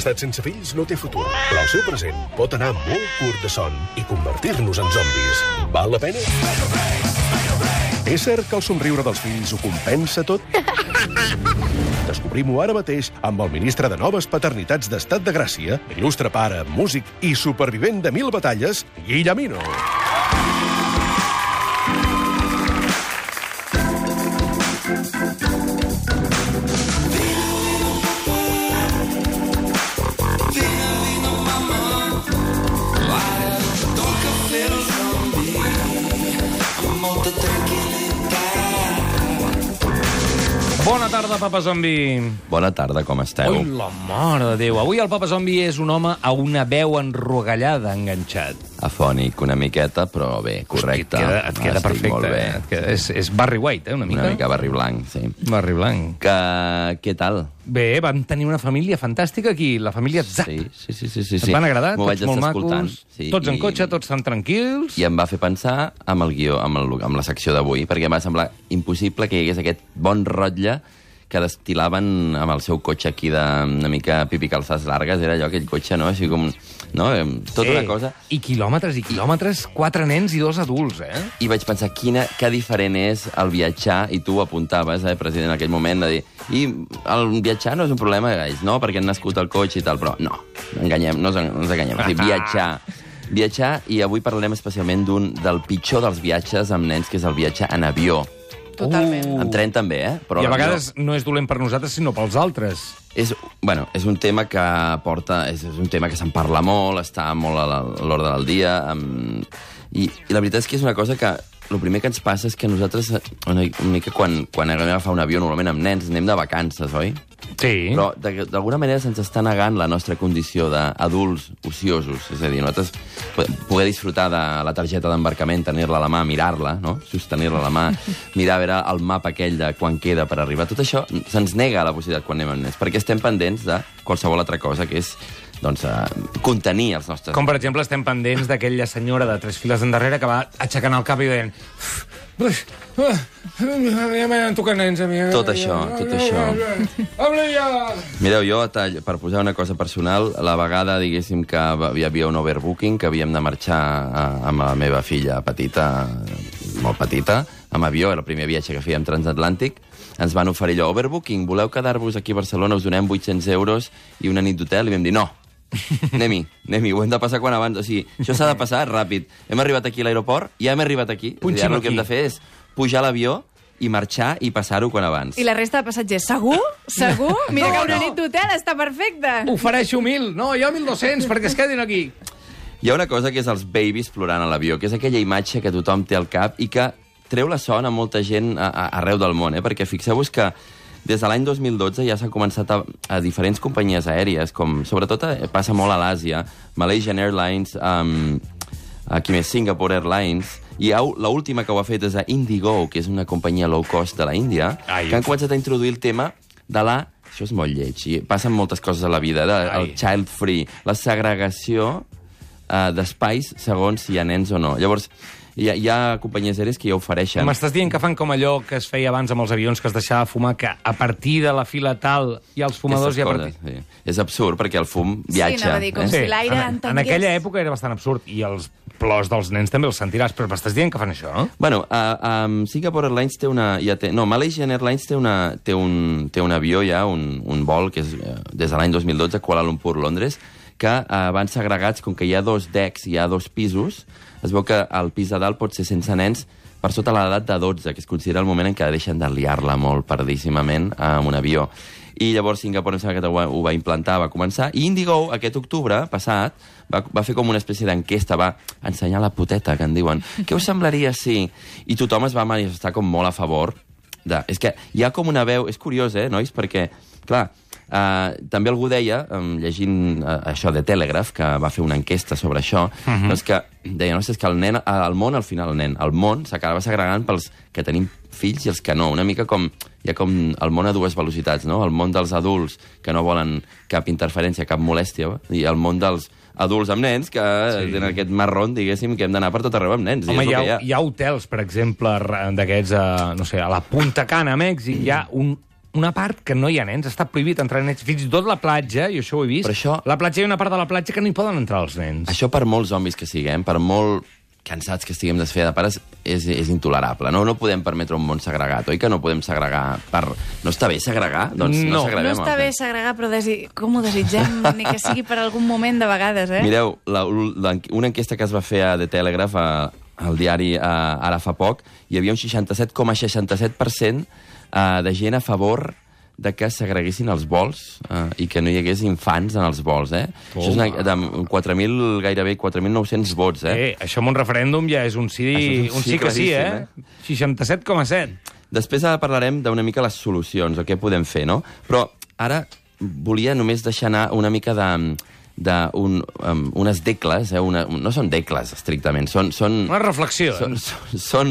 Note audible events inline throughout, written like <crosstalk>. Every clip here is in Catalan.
estat sense fills no té futur, però el seu present pot anar molt curt de son i convertir-nos en zombis. Val la pena? És cert que el somriure dels fills ho compensa tot? <laughs> Descobrim-ho ara mateix amb el ministre de Noves Paternitats d'Estat de Gràcia, il·lustre pare, músic i supervivent de mil batalles, Guillemino. Bona tarda, Papa Zombi. Bona tarda, com esteu? Ui, la mare de Déu. Avui el Papa Zombi és un home a una veu enrogallada enganxat. Afònic una miqueta, però bé, correcte. Et queda, et queda perfecte. Molt bé. Et queda, és, és Barry White, eh, una mica. Una mica barri blanc, sí. Barry Blanc. Que, què tal? Bé, van tenir una família fantàstica aquí, la família Zapp. Sí, sí, sí. sí, sí, Et van agradar? M'ho vaig Tots molt escoltant. macos, Sí, tots en i- cotxe, tots tan tranquils. I em va fer pensar amb el guió, amb, el, amb la secció d'avui, perquè em va semblar impossible que hi hagués aquest bon rotlle que destilaven amb el seu cotxe aquí de una mica pipi calçades largues, era allò, aquell cotxe, no? Així com... No? Em, Tota una cosa... I quilòmetres i quilòmetres, quatre nens i dos adults, eh? I vaig pensar quina, que diferent és el viatjar, i tu ho apuntaves, eh, president, en aquell moment, de dir, i el viatjar no és un problema, guys, no, perquè han nascut el cotxe i tal, però no, enganyem, no, ens- no ens enganyem, o sigui, <laughs> viatjar, viatjar, i avui parlarem especialment d'un del pitjor dels viatges amb nens, que és el viatge en avió. Totalment. Uh. En tren també, eh? Però I a vegades no és dolent per nosaltres, sinó pels altres. És, bueno, és un tema que porta... És, és un tema que se'n parla molt, està molt a l'ordre del dia, amb, i, i la veritat és que és una cosa que el primer que ens passa és que nosaltres, eh, una, una mica quan, quan anem a agafar un avió, normalment amb nens, anem de vacances, oi? Sí. Però de- d'alguna manera se'ns està negant la nostra condició d'adults ociosos. És a dir, nosaltres po- poder disfrutar de la targeta d'embarcament, tenir-la a la mà, mirar-la, no? sostenir-la a la mà, <laughs> mirar a veure el mapa aquell de quan queda per arribar. Tot això se'ns nega la possibilitat quan anem amb nens, perquè estem pendents de qualsevol altra cosa, que és doncs, uh, contenir els nostres... Com, per exemple, estem pendents d'aquella senyora de tres files endarrere que va aixecant el cap i dient... "Ui, ah, Ja m'han tocat nens, a mi. Tot això, tot això. Habla ja! Mireu, jo, tall, per posar una cosa personal, la vegada, diguéssim, que hi havia un overbooking, que havíem de marxar eh, amb la meva filla petita, molt petita, amb avió, era el primer viatge que fèiem transatlàntic, ens van oferir allò, overbooking, voleu quedar-vos aquí a Barcelona, us donem 800 euros i una nit d'hotel, i vam dir, no, anem-hi, anem-hi, ho hem de passar quan abans, o sigui, això s'ha de passar ràpid. Hem arribat aquí a l'aeroport, ja hem arribat aquí, és a dir, Punxem ara el que hem de fer és pujar a l'avió i marxar i passar-ho quan abans. I la resta de passatgers, segur? Segur? <laughs> Mira No, que una no. nit d'hotel està perfecta. Ofereixo mil. No, jo 1.200 perquè es quedin aquí. Hi ha una cosa que és els babies plorant a l'avió, que és aquella imatge que tothom té al cap i que treu la son a molta gent a, a, arreu del món, eh? perquè fixeu-vos que des de l'any 2012 ja s'ha començat a, a diferents companyies aèries, com sobretot eh, passa molt a l'Àsia, Malaysian Airlines, um, aquí més Singapore Airlines, i l'última que ho ha fet és a Indigo, que és una companyia low cost de la Índia, Ai. que han començat a introduir el tema de la... Això és molt lleig, i passen moltes coses a la vida, de, el child free, la segregació uh, d'espais segons si hi ha nens o no. Llavors, hi ha, hi ha companyies aèries que ja ofereixen... M'estàs dient que fan com allò que es feia abans amb els avions, que es deixava fumar, que a partir de la fila tal hi ha els fumadors i coses, partir... sí. És absurd, perquè el fum viatja. anava a dir, com eh? si l'aire en, en entengués. aquella època era bastant absurd, i els plors dels nens també els sentiràs, però m'estàs dient que fan això? Bueno, uh, um, Singapore Airlines té una... Ja té, no, Malaysian Airlines té, una, té, un, té un avió ja, un, un vol, que és uh, des de l'any 2012, Kuala Lumpur, Londres, que uh, van segregats, com que hi ha dos decks, hi ha dos pisos, es veu que el pis de dalt pot ser sense nens per sota l'edat de 12, que es considera el moment en què deixen de liar-la molt perdíssimament amb un avió. I llavors Singapore em sembla que ho va, implantar, va començar, i Indigo aquest octubre passat va, va fer com una espècie d'enquesta, va ensenyar la puteta, que en diuen. <laughs> Què us semblaria si... I tothom es va manifestar com molt a favor de... És que hi ha com una veu... És curiós, eh, nois? Perquè, clar, Uh, també algú deia, um, llegint uh, això de Telegraph, que va fer una enquesta sobre això, uh -huh. doncs que deia, no, és que el, nen, el món, al final, el nen, el món s'acaba segregant pels que tenim fills i els que no. Una mica com, hi ha com el món a dues velocitats, no? El món dels adults, que no volen cap interferència, cap molèstia, i el món dels adults amb nens, que sí. en aquest marrón, diguéssim, que hem d'anar per tot arreu amb nens. Home, hi ha, hi ha. hi ha hotels, per exemple, d'aquests, no sé, a la Punta Cana, a Mèxic, hi ha un una part que no hi ha nens, està prohibit entrar nens. Fins i tot la platja, i això ho he vist, Però això- la platja hi ha una part de la platja que no hi poden entrar els nens. Això per molts zombis que siguem, per molt cansats que estiguem de fer de pares, és, és intolerable. No, no podem permetre un món segregat, oi que no podem segregar per... No està bé segregar? Doncs no, No. segreguem. No està bé segregar, però desi... com ho desitgem? <laughs> Ni que sigui per algun moment de vegades, eh? Mireu, la, la, una enquesta que es va fer a The Telegraph, a, al diari a, ara fa poc, hi havia un 67,67% eh, de gent a favor de que segreguessin els vols eh, i que no hi hagués infants en els vols, eh? Això és una, de 4.000, gairebé 4.900 vots, eh? Eh, això amb un referèndum ja és un sí, és un un sí sí que sí, eh? claríssim, 67,7. Després ara parlarem d'una mica les solucions, o què podem fer, no? Però ara volia només deixar anar una mica de de un, um, unes decles, eh? una, no són decles estrictament, són, són, Una reflexió. són, són, són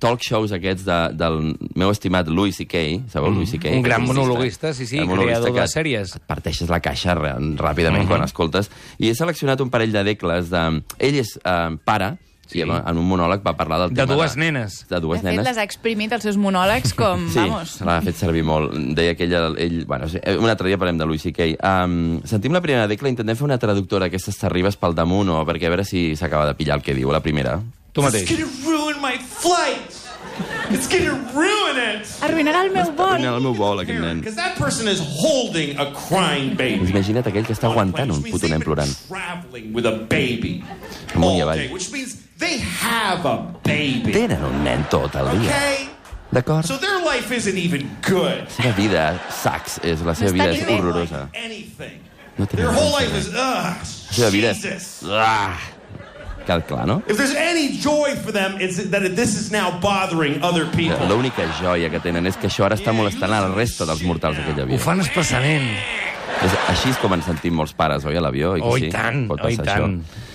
talk shows aquests de, del meu estimat Louis C.K., sabeu Louis C.K.? Un gran monologuista, sí, sí, monologuista creador de sèries. Et parteixes la caixa rà- ràpidament quan escoltes. I he seleccionat un parell de decles de... Ell és eh, pare, sí. i en un monòleg va parlar del De tema dues nenes. De dues de fet, nenes. les ha exprimit els seus monòlegs com, Sí, vamos... l'ha fet servir molt. Deia que ell... ell bueno, sí, un altre dia parlem de Louis C.K. Um, sentim la primera decla, intentem fer una traductora d'aquestes terribes pel damunt, o perquè a veure si s'acaba de pillar el que diu, la primera. Tu mateix. My flight. It's gonna ruin it. Arruïnarà el meu vol. Mira el meu vol, aquest nen. Because that person is holding a crying baby. Imagina't aquell que està aguantant un puto nen plorant. Traveling with a baby. Amunt i all avall. which means they have a baby. Tenen un nen tot el dia. Okay? D'acord? So their life isn't even good. La seva vida, sacs, és, la seva No vida és horrorosa. Like. No tenen Their whole res, life is, ugh, La seva vida és... Jesus. Ah! Queda clar, no? If there's any joy for them, it's that this is now bothering other people. L'única joia que tenen és que això ara està molestant a la resta dels mortals d'aquell Ho avió. fan expressament. És, així és com ens sentim molts pares, oi, a l'avió? Oh, sí? i tant, oh, i tant. Això.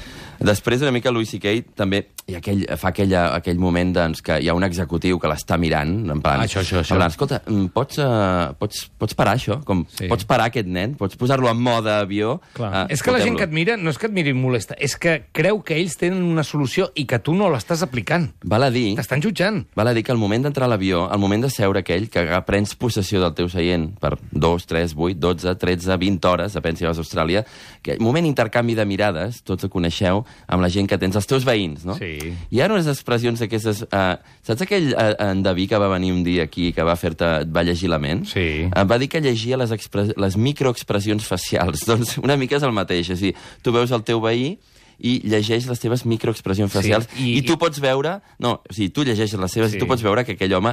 Després, una mica, Louis C.K. també i aquell, fa aquella, aquell moment doncs, que hi ha un executiu que l'està mirant, en plan... Això, això, això. En plan, escolta, mm, pots, uh, pots, pots parar això? Com, Sí. Pots parar aquest nen? Pots posar-lo en mode avió? Clar. Ah, és que la gent que et mira no és que et miri molesta, és que creu que ells tenen una solució i que tu no l'estàs aplicant. Val a dir... T'estan jutjant. Val a dir que al moment d'entrar a l'avió, al moment de seure aquell, que prens possessió del teu seient per 2, 3, 8, 12, 13, 20 hores, depèn si vas a Austràlia, que moment intercanvi de mirades, tots ho coneixeu, amb la gent que tens, els teus veïns, no? Sí. Hi ha unes expressions d'aquestes... Uh, saps aquell uh, endeví que va venir un dia aquí, que va fer-te... et va llegir la ment? Sí. Em va dir que llegia les, expres les microexpressions facials. <laughs> Doncs una mica és el mateix. És a dir, tu veus el teu veí i llegeix les teves microexpressions Sí, facials i- i, i tu pots veure... No, o sigui, tu llegeixes les seves Sí. i tu pots veure que aquell home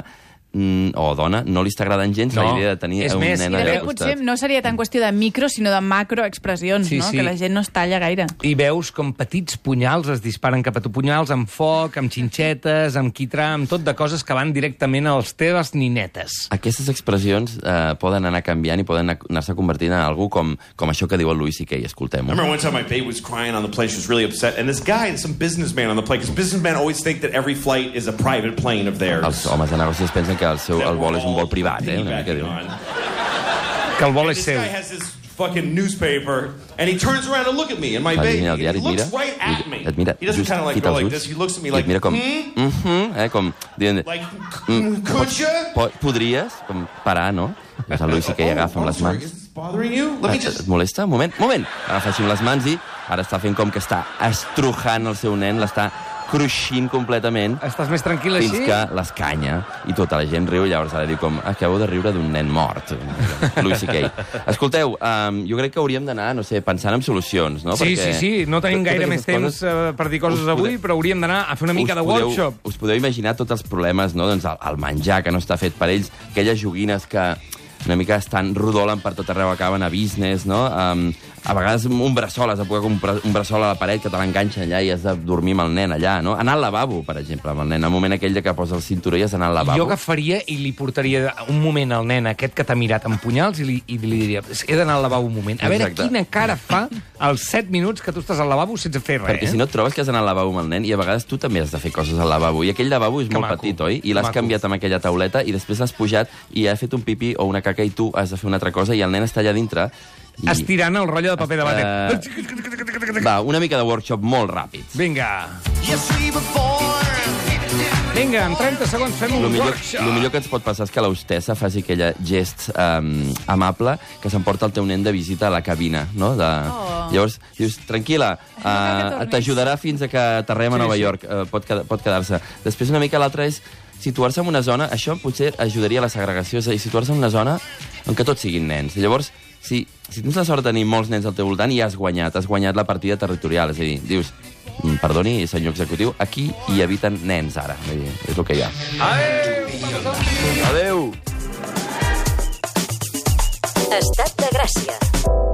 mm, o dona no li està agradant gens No. la idea de tenir És un més, nen I allà al potser costat. no seria tan qüestió de micro, sinó de macroexpressions, Sí, no? sí. Que la gent no es talla gaire. I veus com petits punyals es disparen cap a tu, punyals amb foc, amb xinxetes, amb quitrà, amb tot de coses que van directament als teves ninetes. Aquestes expressions eh, poden anar canviant i poden anar- anar-se convertint en algú com, com això que diu el Louis C.K. I Escoltem-ho. remember one time my baby was crying on the plane. She was really upset. And this guy and some businessman on the plane, because businessmen always think that every flight is a private plane of theirs. Els homes de negocis pensen que el, seu, el vol és un vol privat, eh? Una mica diu. Que el vol és This seu. guy has this fucking newspaper, and he turns around to look at me, and my Va baby, he looks right at me. et mira he doesn't just kind of like go like ulls, this. He looks at me i like, et mira com... hmm? Mm -hmm, eh? Com dient... Like, Mm, could you? po- podries com parar, no? Llavors el Louis C.K. agafa amb oh, les sorry, mans. Et, just... et molesta? Un moment, moment. Agafa així amb les mans i ara està fent com que està estrujant el seu nen, l'està cruixint completament Estàs més tranquil fins així? que l'escanya i tota la gent riu, llavors ara diu com acabeu de riure d'un nen mort. Louis C.K. Escolteu, um, jo crec que hauríem d'anar, no sé, pensant en solucions, no? Sí, sí, sí, no tenim gaire més temps coses eh, per dir coses avui, podeu- però hauríem d'anar a fer una mica us de podeu, workshop. Us podeu imaginar tots els problemes, no? Doncs el, el menjar que no està fet per ells, aquelles joguines que una mica estan rodolen per tot arreu, acaben a business, no? Um, a vegades un bressol, has de poder comprar un bressol a la paret que te l'enganxa allà i has de dormir amb el nen allà, no? Anar al lavabo, per exemple, amb el nen. Al moment aquell que posa el cinturó i has d'anar al lavabo. Jo agafaria i li portaria un moment al nen aquest que t'ha mirat amb punyals i li, i li diria, he d'anar al lavabo un moment. A veure Exacte. quina cara fa als 7 minuts que tu estàs al lavabo sense fer res. Perquè si no et trobes que has d'anar al lavabo amb el nen i a vegades tu també has de fer coses al lavabo. I aquell lavabo és Que molt maco, petit, oi? I l'has canviat amb aquella tauleta i després l'has pujat i ha fet un pipí o una caca i tu has de fer una altra cosa i el nen està allà dintre. I... Estirant el rotllo de paper de vàter. Va, una mica de workshop molt ràpid. Vinga. Vinga, en 30 segons fem un El millor, workshop. lo millor que ens pot passar és que l'hostessa faci aquella gest um, amable que s'emporta el teu nen de visita a la cabina, no? De... Oh. Llavors, dius, tranquil·la, uh, t'ajudarà fins a que aterrem a Sí, Nova sí. York, uh, pot, quedar- pot quedar-se. Després una mica l'altra és situar-se en una zona, això potser ajudaria a la segregació, és a dir, situar-se en una zona en què tots siguin nens. I llavors, si, si tens la sort de tenir molts nens al teu voltant, ja has guanyat, has guanyat la partida territorial. És a dir, dius, "Mm, perdoni, senyor executiu, aquí hi habiten nens ara. Vull dir, és el que hi ha. Adéu! Estat de Gràcia.